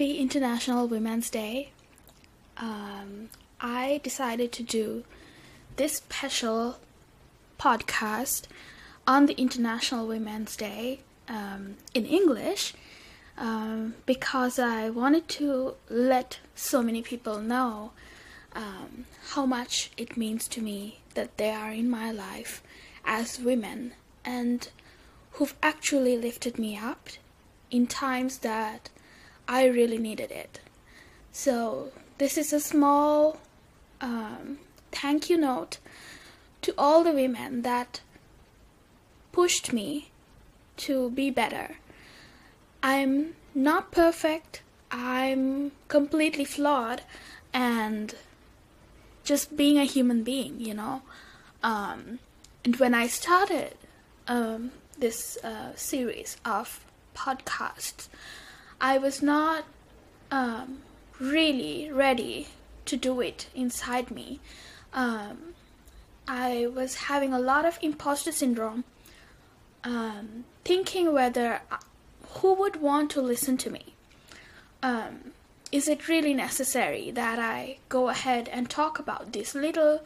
Happy International Women's Day. Um, I decided to do this special podcast on the International Women's Day um, in English um, because I wanted to let so many people know um, how much it means to me that they are in my life as women and who've actually lifted me up in times that I really needed it. So, this is a small um, thank you note to all the women that pushed me to be better. I'm not perfect, I'm completely flawed, and just being a human being, you know. Um, and when I started um, this uh, series of podcasts, I was not um, really ready to do it inside me. Um, I was having a lot of imposter syndrome, um, thinking whether uh, who would want to listen to me. Um, is it really necessary that I go ahead and talk about these little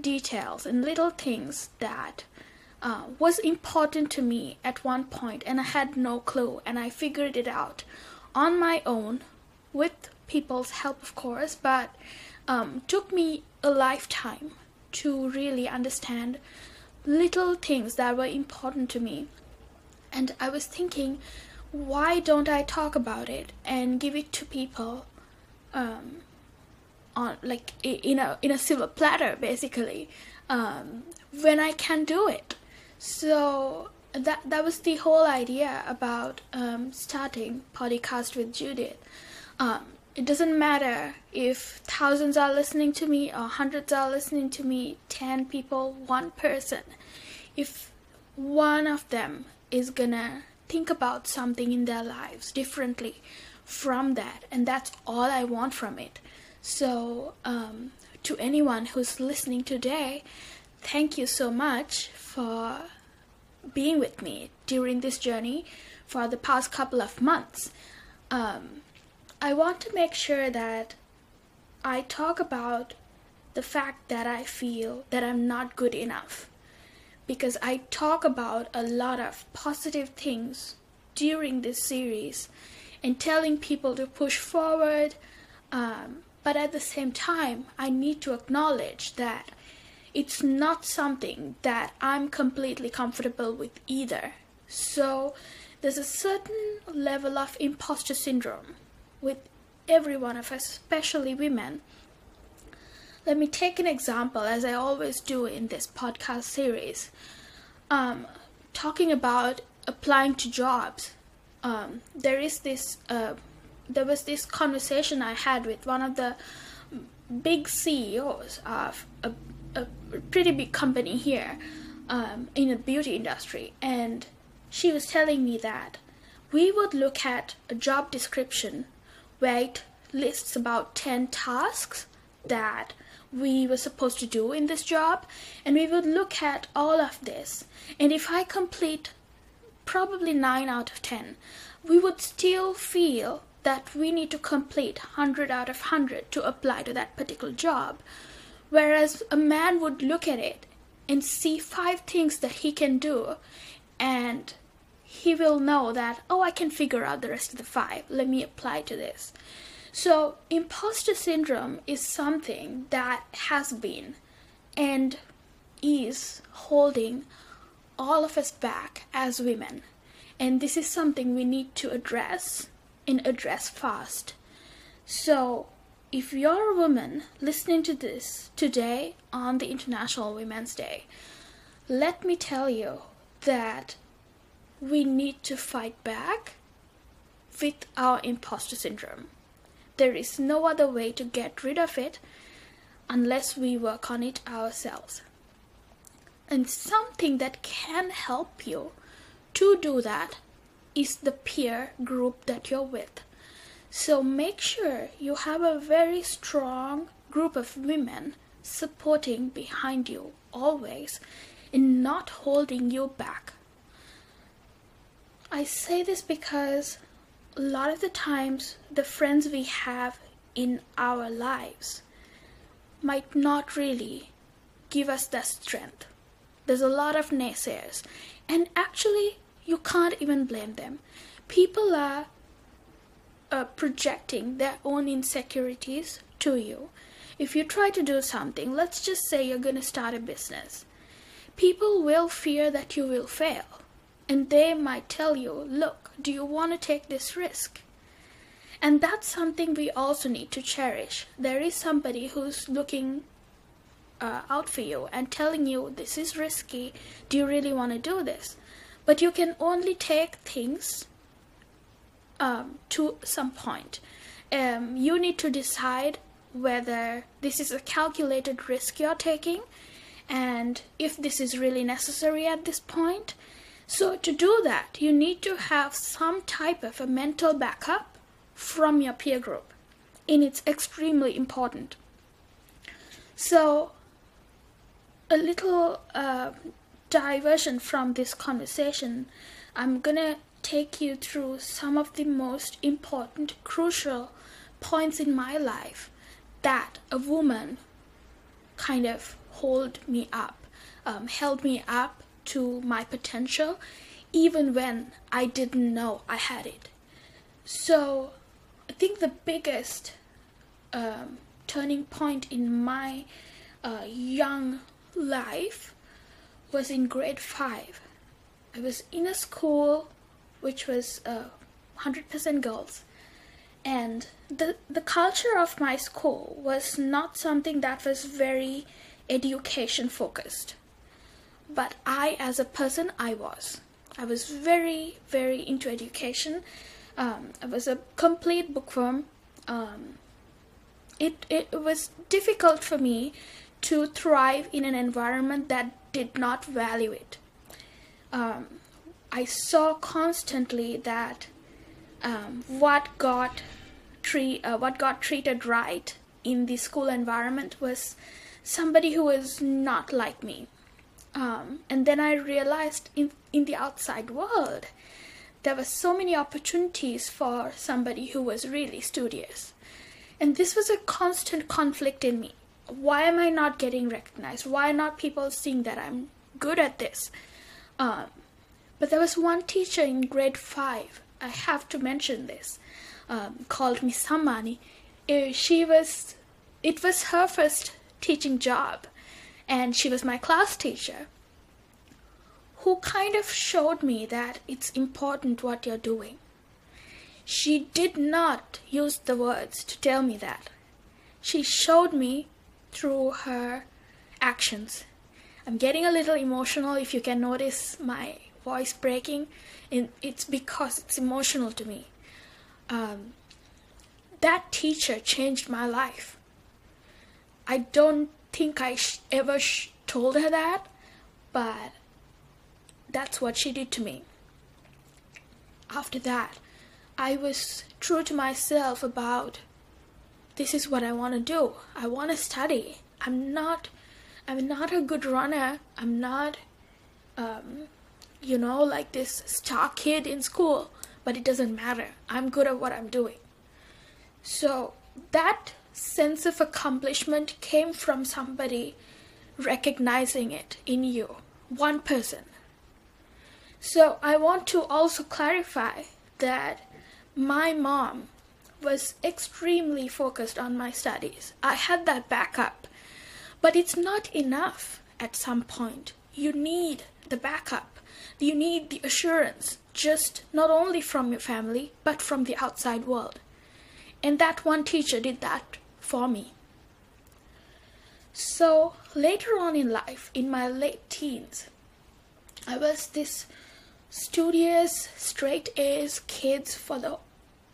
details and little things that uh, was important to me at one point and I had no clue and I figured it out on my own with people's help, of course, but um, took me a lifetime to really understand little things that were important to me. And I was thinking, why don't I talk about it and give it to people um, on like in a in a silver platter, basically, um, when I can do it. So that that was the whole idea about um, starting podcast with Judith. Um, it doesn't matter if thousands are listening to me or hundreds are listening to me, ten people, one person. If one of them is gonna think about something in their lives differently from that, and that's all I want from it. So, um, to anyone who's listening today, thank you so much for being with me during this journey for the past couple of months. Um, I want to make sure that I talk about the fact that I feel that I'm not good enough. Because I talk about a lot of positive things during this series and telling people to push forward. Um, but at the same time, I need to acknowledge that it's not something that I'm completely comfortable with either. So there's a certain level of imposter syndrome with every one of us, especially women. Let me take an example, as I always do in this podcast series. Um, talking about applying to jobs, um, there is this. Uh, there was this conversation I had with one of the big CEOs of a a pretty big company here um, in the beauty industry, and she was telling me that we would look at a job description where it lists about 10 tasks that we were supposed to do in this job, and we would look at all of this. And if I complete probably 9 out of 10, we would still feel that we need to complete 100 out of 100 to apply to that particular job. Whereas a man would look at it and see five things that he can do, and he will know that, oh, I can figure out the rest of the five. Let me apply to this. So, imposter syndrome is something that has been and is holding all of us back as women. And this is something we need to address and address fast. So, if you're a woman listening to this today on the International Women's Day, let me tell you that we need to fight back with our imposter syndrome. There is no other way to get rid of it unless we work on it ourselves. And something that can help you to do that is the peer group that you're with. So make sure you have a very strong group of women supporting behind you always and not holding you back. I say this because a lot of the times the friends we have in our lives might not really give us that strength. There's a lot of naysayers, and actually, you can't even blame them. People are uh, projecting their own insecurities to you. If you try to do something, let's just say you're going to start a business, people will fear that you will fail. And they might tell you, look, do you want to take this risk? And that's something we also need to cherish. There is somebody who's looking uh, out for you and telling you, this is risky. Do you really want to do this? But you can only take things um, to some point. Um, you need to decide whether this is a calculated risk you're taking and if this is really necessary at this point. So, to do that, you need to have some type of a mental backup from your peer group, and it's extremely important. So, a little uh, diversion from this conversation, I'm gonna take you through some of the most important, crucial points in my life that a woman kind of hold me up, um, held me up to my potential, even when I didn't know I had it. So, I think the biggest um, turning point in my uh, young life was in grade five. I was in a school which was uh, 100% girls, and the the culture of my school was not something that was very education focused. But I, as a person, I was. I was very, very into education. Um, I was a complete bookworm. Um, it, it was difficult for me to thrive in an environment that did not value it. Um, I saw constantly that um, what got tre- uh, what got treated right in the school environment was somebody who was not like me. Um, and then I realized in, in the outside world, there were so many opportunities for somebody who was really studious. And this was a constant conflict in me. Why am I not getting recognized? Why are not people seeing that I'm good at this? Um, but there was one teacher in grade five, I have to mention this, um, called Miss Samani. Uh, she was, it was her first teaching job, and she was my class teacher, who kind of showed me that it's important what you're doing. She did not use the words to tell me that. She showed me through her actions. I'm getting a little emotional if you can notice my voice breaking, and it's because it's emotional to me. Um, that teacher changed my life. I don't think I sh- ever sh- told her that, but that's what she did to me. After that, I was true to myself about this is what I want to do. I want to study. I'm not I'm not a good runner. I'm not um, you know like this star kid in school, but it doesn't matter. I'm good at what I'm doing. So that sense of accomplishment came from somebody recognizing it in you, one person. So I want to also clarify that my mom was extremely focused on my studies. I had that backup, but it's not enough at some point. You need the backup, you need the assurance, just not only from your family, but from the outside world. And that one teacher did that for me. So later on in life, in my late teens, I was this studious, straight A's kids for the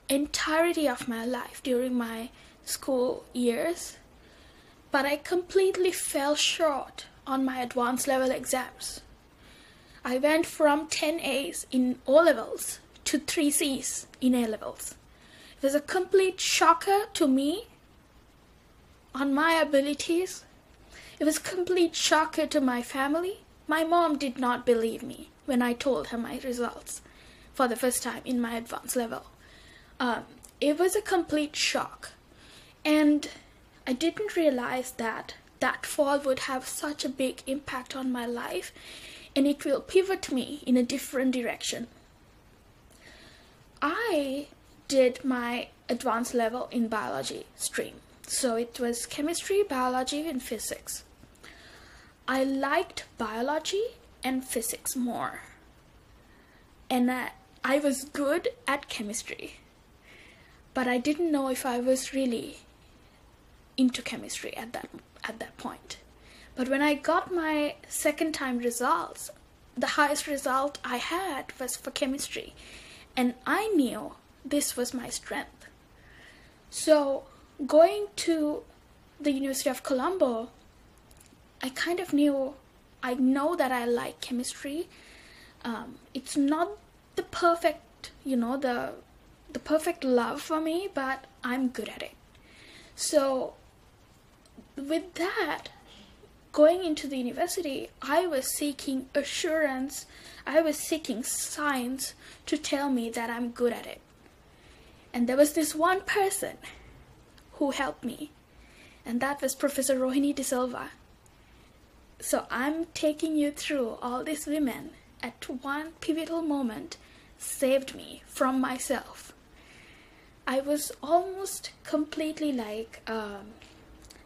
entirety of my life during my school years, but I completely fell short on my advanced level exams. I went from 10 A's in O levels to 3 C's in A levels. It was a complete shocker to me on my abilities. It was a complete shocker to my family. My mom did not believe me when I told her my results for the first time in my advanced level. um, it was a complete shock. And I didn't realize that that fall would have such a big impact on my life and it will pivot me in a different direction. I did my advanced level in biology stream. So it was chemistry, biology, and physics. I liked biology and physics more. And I, I was good at chemistry. But I didn't know if I was really into chemistry at that at that point. But when I got my second time results, the highest result I had was for chemistry. And I knew this was my strength. So going to the University of Colombo, I kind of knew, I know that I like chemistry. Um, it's not the perfect, you know, the the perfect love for me, but I'm good at it. So with that, going into the university, I was seeking assurance, I was seeking signs to tell me that I'm good at it. And there was this one person who helped me, and that was Professor Rohini De Silva. So I'm taking you through all these women at one pivotal moment saved me from myself. I was almost completely like um,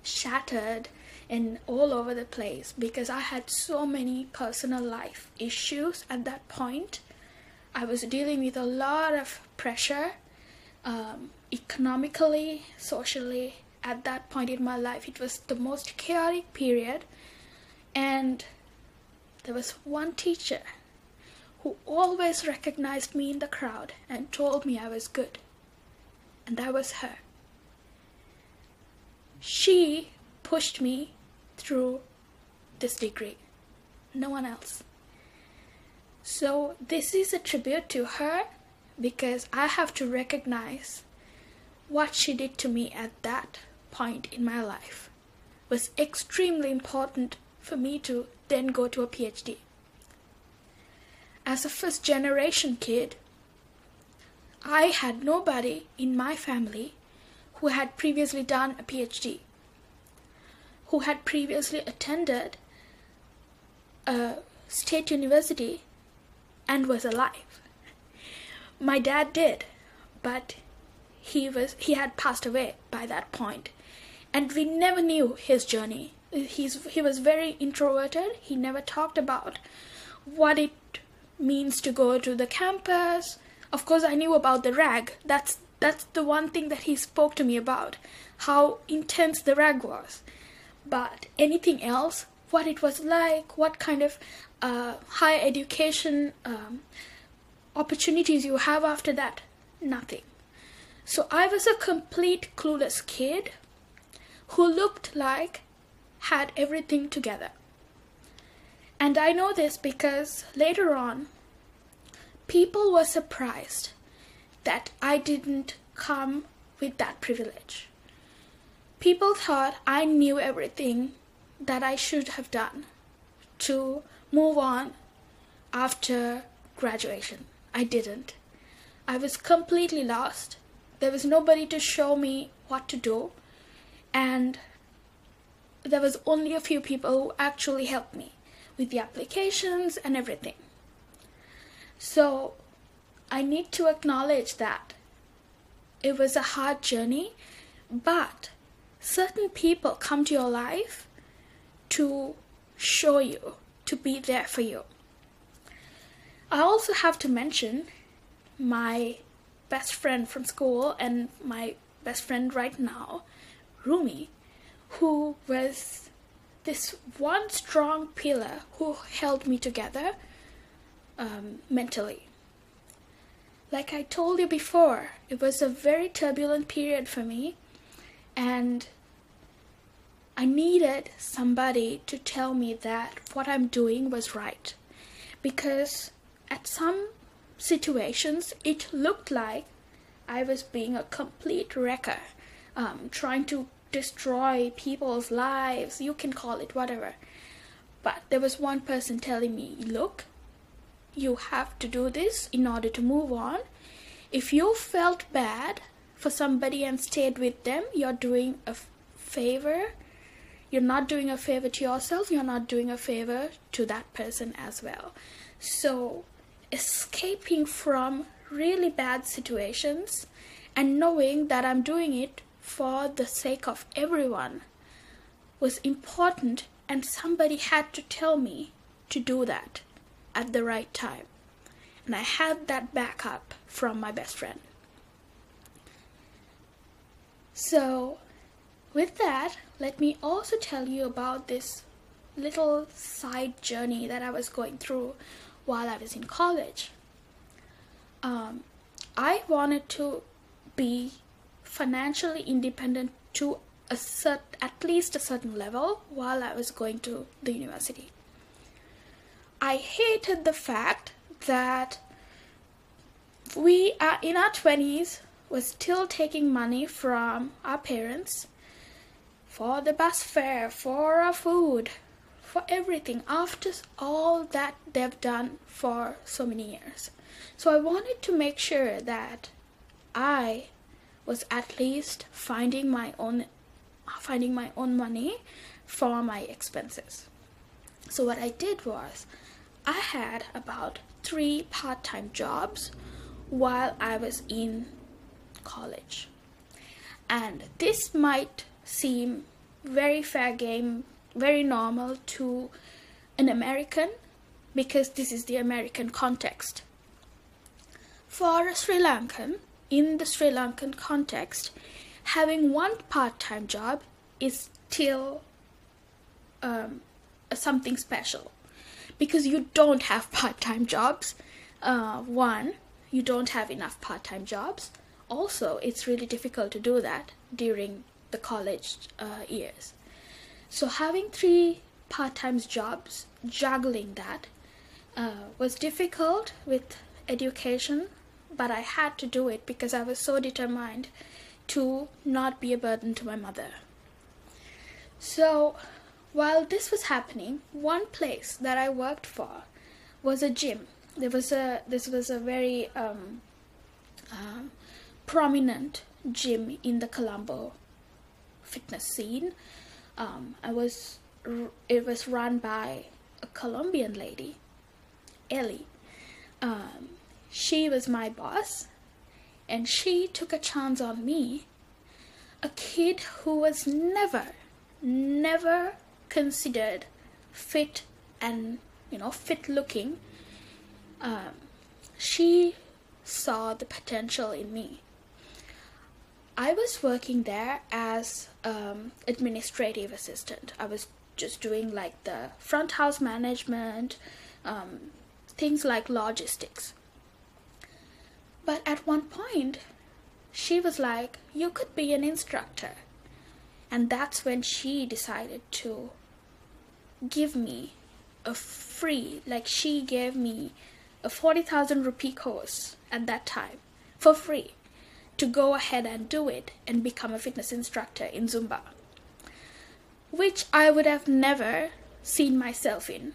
shattered and all over the place because I had so many personal life issues at that point. I was dealing with a lot of pressure um, economically, socially. At that point in my life, it was the most chaotic period, and there was one teacher who always recognized me in the crowd and told me I was good, and that was her. She pushed me through this degree, no one else. So, this is a tribute to her because I have to recognize what she did to me at that point in my life was extremely important for me to then go to a PhD. As a first generation kid, I had nobody in my family who had previously done a PhD, who had previously attended a state university and was alive. My dad did, but he was he had passed away by that point, and we never knew his journey. He's he was very introverted. He never talked about what it means to go to the campus. Of course, I knew about the rag. That's that's the one thing that he spoke to me about, how intense the rag was. But anything else, what it was like, what kind of uh, higher education um, opportunities you have after that? Nothing. So I was a complete clueless kid who looked like had everything together. And I know this because later on, people were surprised that I didn't come with that privilege. People thought I knew everything that I should have done to move on after graduation. I didn't. I was completely lost. There was nobody to show me what to do, and there was only a few people who actually helped me with the applications and everything. So I need to acknowledge that it was a hard journey, but certain people come to your life to show you, to be there for you. I also have to mention my best friend from school and my best friend right now, Rumi, who was this one strong pillar who held me together um, mentally. Like I told you before, it was a very turbulent period for me, and I needed somebody to tell me that what I'm doing was right. Because at some situations, it looked like I was being a complete wrecker, um, trying to destroy people's lives. You can call it whatever. But there was one person telling me, look, you have to do this in order to move on. if you felt bad for somebody and stayed with them, you're doing a favor. You're not doing a favor to yourself, you're not doing a favor to that person as well. So, escaping from really bad situations and knowing that I'm doing it for the sake of everyone was important, and somebody had to tell me to do that at the right time. And I had that backup from my best friend. So, with that, let me also tell you about this little side journey that I was going through while I was in college. Um, I wanted to be financially independent to a cert, at least a certain level while I was going to the university. I hated the fact that we are in our 20s we're still taking money from our parents for the bus fare, for our food, for everything after all that they've done for so many years. So I wanted to make sure that I was at least finding my own finding my own money for my expenses. So what I did was I had about 3 part-time jobs while I was in college. And this might seem very fair game, very normal to an American because this is the American context. For a Sri Lankan, in the Sri Lankan context, having one part time job is still um, something special because you don't have part time jobs. Uh, one, you don't have enough part time jobs. Also, it's really difficult to do that during the college uh, years. So, having three part time jobs, juggling that, uh, was difficult with education, but I had to do it because I was so determined to not be a burden to my mother. So, while this was happening, one place that I worked for was a gym. There was a this was a very um, um, prominent gym in the Colombo fitness scene. Um, I was it was run by a Colombian lady, Ellie. Um, she was my boss, and she took a chance on me, a kid who was never, never considered fit and you know fit looking. Um, she saw the potential in me. I was working there as um, administrative assistant. I was just doing like the front house management, um, things like logistics. But at one point, she was like, You could be an instructor. And that's when she decided to give me a free, like, she gave me a 40,000 rupee course at that time for free to go ahead and do it and become a fitness instructor in Zumba, which I would have never seen myself in.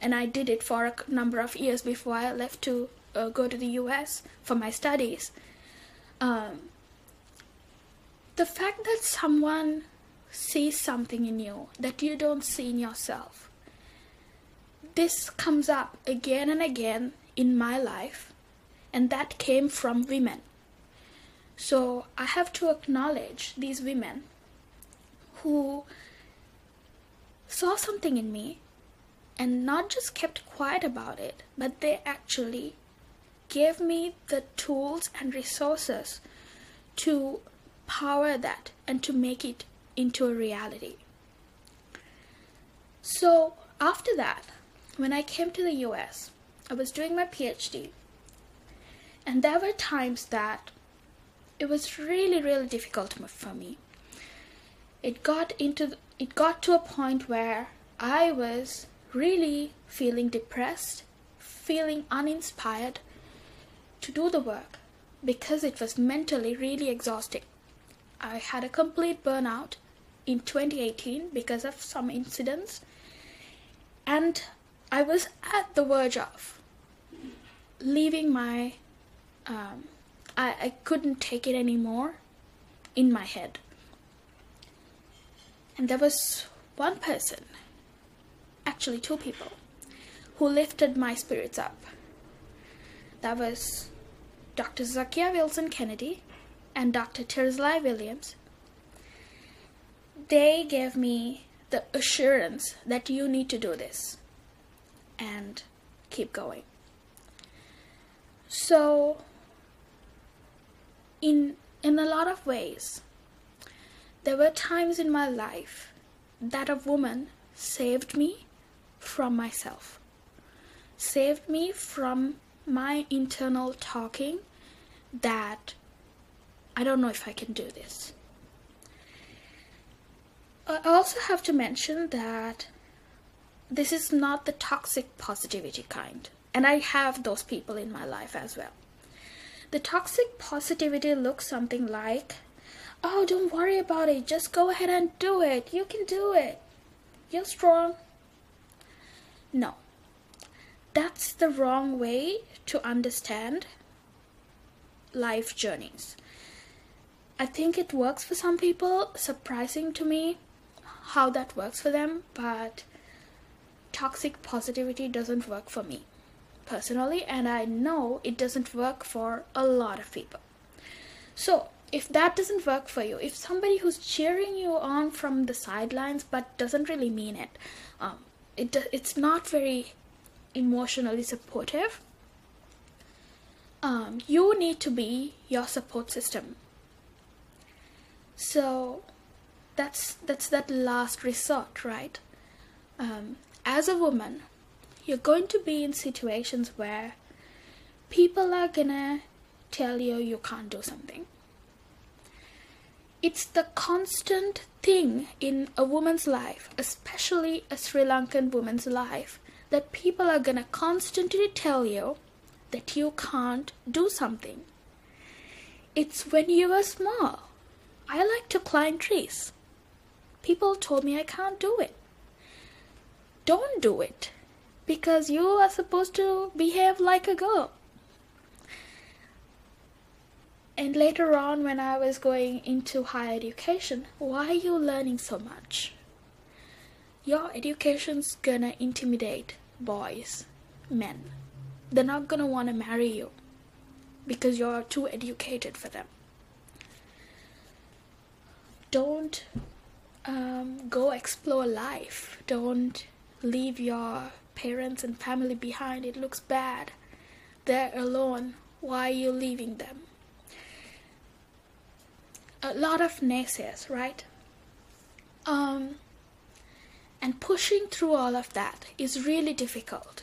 And I did it for a number of years before I left to uh, go to the US for my studies. Um, the fact that someone sees something in you that you don't see in yourself, this comes up again and again in my life, and that came from women. So I have to acknowledge these women who saw something in me and not just kept quiet about it, but they actually gave me the tools and resources to power that and to make it into a reality. So, after that, when I came to the US, I was doing my PhD, and there were times that it was really really difficult for me. It got into it got to a point where i was really feeling depressed feeling uninspired to do the work because it was mentally really exhausting. I had a complete burnout in 2018 because of some incidents and i was at the verge of leaving my um, I, I couldn't take it anymore in my head. And there was one person, actually, two people, who lifted my spirits up. That was Dr. Zakiya Wilson Kennedy and Dr. Terzlai Williams. They gave me the assurance that you need to do this and keep going. So, in in a lot of ways, there were times in my life that a woman saved me from myself, saved me from my internal talking that I don't know if I can do this. I also have to mention that this is not the toxic positivity kind, and I have those people in my life as well. The toxic positivity looks something like, oh, don't worry about it, just go ahead and do it, you can do it, you're strong. No, that's the wrong way to understand life journeys. I think it works for some people, surprising to me how that works for them, but toxic positivity doesn't work for me personally, and I know it doesn't work for a lot of people. So, if that doesn't work for you, if somebody who's cheering you on from the sidelines but doesn't really mean it, um, it it's not very emotionally supportive. Um, you need to be your support system. So that's that's that last resort, right? Um, as a woman, you're going to be in situations where people are gonna tell you you can't do something. It's the constant thing in a woman's life, especially a Sri Lankan woman's life, that people are gonna constantly tell you that you can't do something. It's when you were small. I like to climb trees. People told me I can't do it. Don't do it because you are supposed to behave like a girl. And later on, when I was going into higher education, why are you learning so much? Your education's gonna intimidate boys, men. They're not gonna wanna marry you because you're too educated for them. Don't um, go explore life. Don't leave your parents and family behind. It looks bad. They're alone. Why are you leaving them? A lot of naysayers, right? Um, and pushing through all of that is really difficult.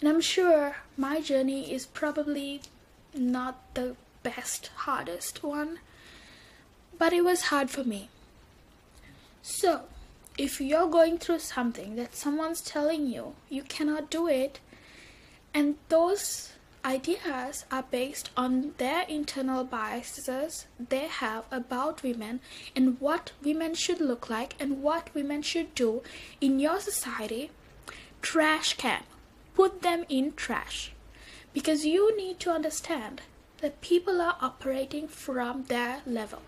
And I'm sure my journey is probably not the best, hardest one, but it was hard for me. So, if you're going through something that someone's telling you you cannot do it, and those ideas are based on their internal biases they have about women and what women should look like and what women should do in your society, trash can. Put them in trash. Because you need to understand that people are operating from their level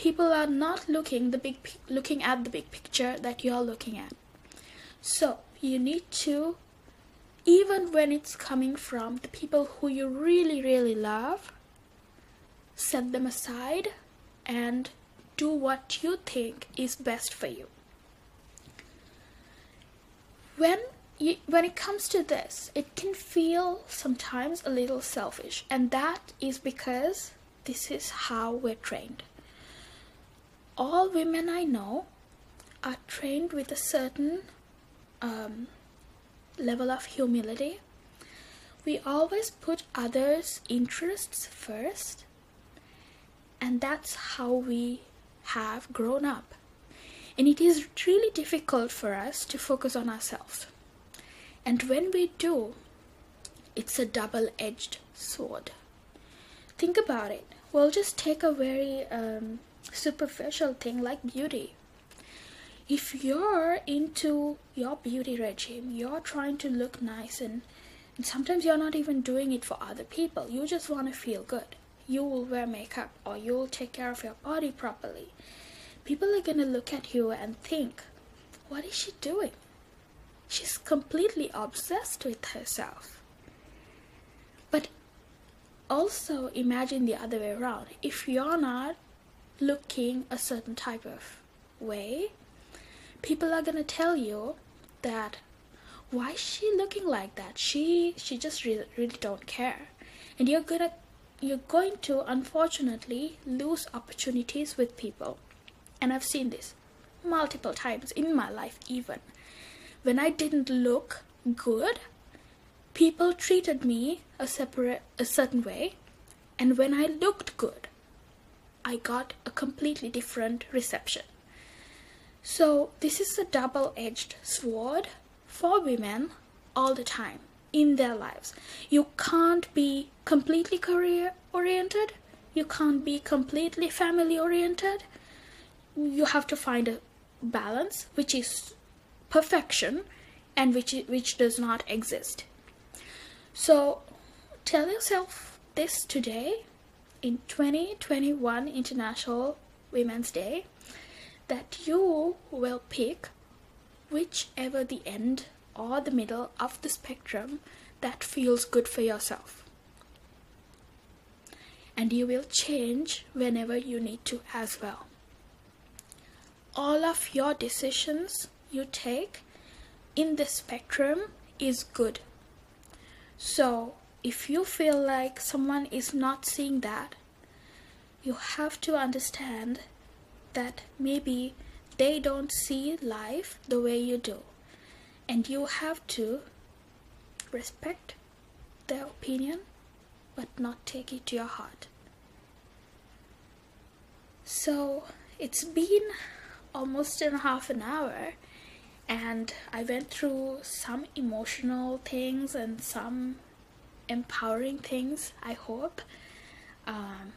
people are not looking the big looking at the big picture that you're looking at. So you need to even when it's coming from the people who you really really love set them aside and do what you think is best for you. When you, when it comes to this it can feel sometimes a little selfish and that is because this is how we're trained all women I know are trained with a certain um, level of humility. We always put others' interests first, and that's how we have grown up. And it is really difficult for us to focus on ourselves. And when we do, it's a double edged sword. Think about it. We'll just take a very um, superficial thing like beauty. If you're into your beauty regime, you're trying to look nice and And sometimes you're not even doing it for other people. You just want to feel good. You will wear makeup or you'll take care of your body properly. People are going to look at you and think, what is she doing? She's completely obsessed with herself. But also imagine the other way around. If you're not looking a certain type of way, people are to tell you that why is she looking like that? She she just really, really don't care. And you're gonna you're going to unfortunately lose opportunities with people. And i've seen this multiple times in my life even. When i didn't look good people treated me a separate a certain way. And when i looked good i got a completely different reception so this is a double-edged sword for women all the time in their lives. You can't be completely career oriented, you can't be completely family oriented. You have to find a balance which is perfection and which which does not exist. So tell yourself this today in 2021 International Women's Day that you will pick whichever the end or the middle of the spectrum that feels good for yourself. And you will change whenever you need to as well. All of your decisions you take in the spectrum is good. So, if you feel like someone is not seeing that, you have to understand that maybe they don't see life the way you do. And you have to respect their opinion but not take it to your heart. So it's been almost in half an hour and I went through some emotional things and some empowering things, I hope. Um,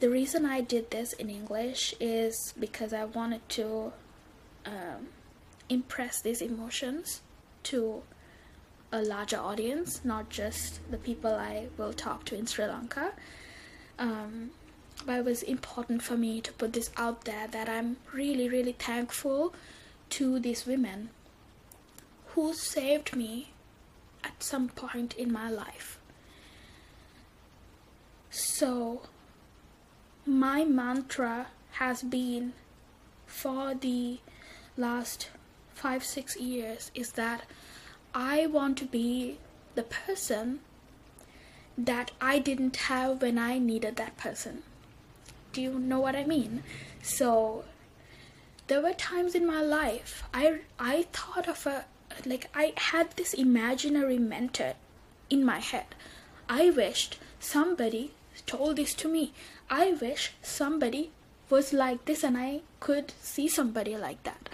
the reason I did this in English is because I wanted to um, impress these emotions to a larger audience, not just the people I will talk to in Sri Lanka. Um, but it was important for me to put this out there that I'm really, really thankful to these women who saved me at some point in my life. So, my mantra has been for the last five, six years is that I want to be the person that I didn't have when I needed that person. Do you know what I mean? So there were times in my life I I thought of a like I had this imaginary mentor in my head. I wished somebody told this to me. I wish somebody was like this and I could see somebody like that.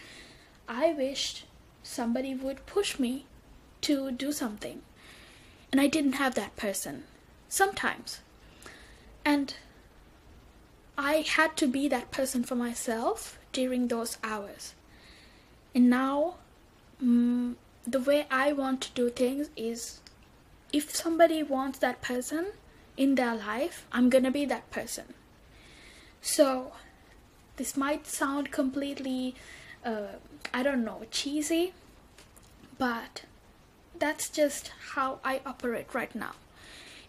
I wished somebody would push me to do something. And I didn't have that person. Sometimes. And I had to be that person for myself during those hours. And now, mm, the way I want to do things is if somebody wants that person, in their life, I'm gonna be that person. So, this might sound completely, uh, I don't know, cheesy, but that's just how I operate right now.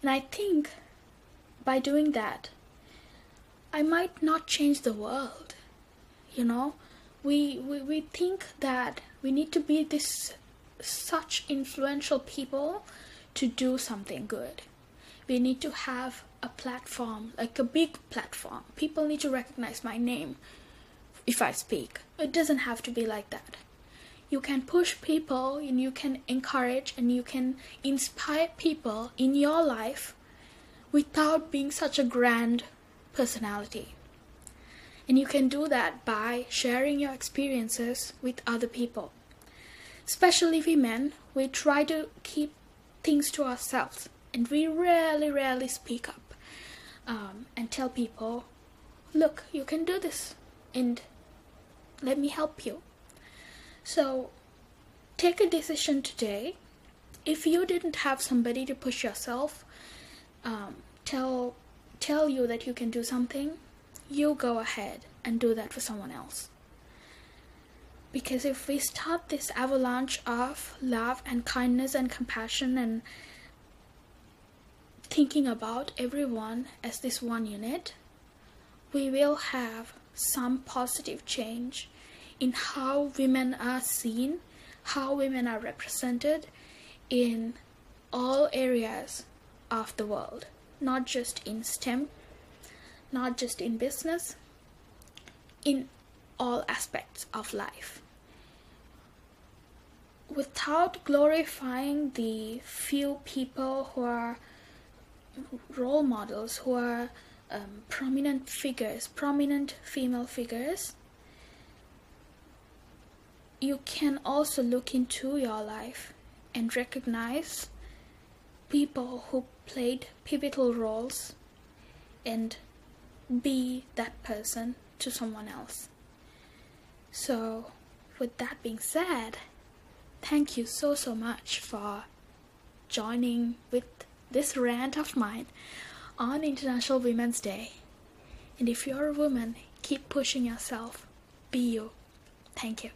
And I think by doing that, I might not change the world. You know, we, we, we think that we need to be this such influential people to do something good we need to have a platform, like a big platform. People need to recognize my name if I speak. It doesn't have to be like that. You can push people and you can encourage and you can inspire people in your life without being such a grand personality. And you can do that by sharing your experiences with other people. Especially women, we try to keep things to ourselves and we rarely, rarely speak up um, and tell people, look, you can do this, and let me help you. So, take a decision today if you didn't have somebody to push yourself, um, tell tell you that you can do something, you go ahead and do that for someone else. Because if we start this avalanche of love and kindness and compassion and thinking about everyone as this one unit, we will have some positive change in how women are seen, how women are represented in all areas of the world, not just in STEM, not just in business, in all aspects of life. Without glorifying the few people who are role models, who are um, prominent figures, prominent female figures, you can also look into your life and recognize people who played pivotal roles and be that person to someone else. So, with that being said, thank you so so much for joining with this rant of mine on International Women's Day. And if you're a woman, keep pushing yourself. Be you. Thank you.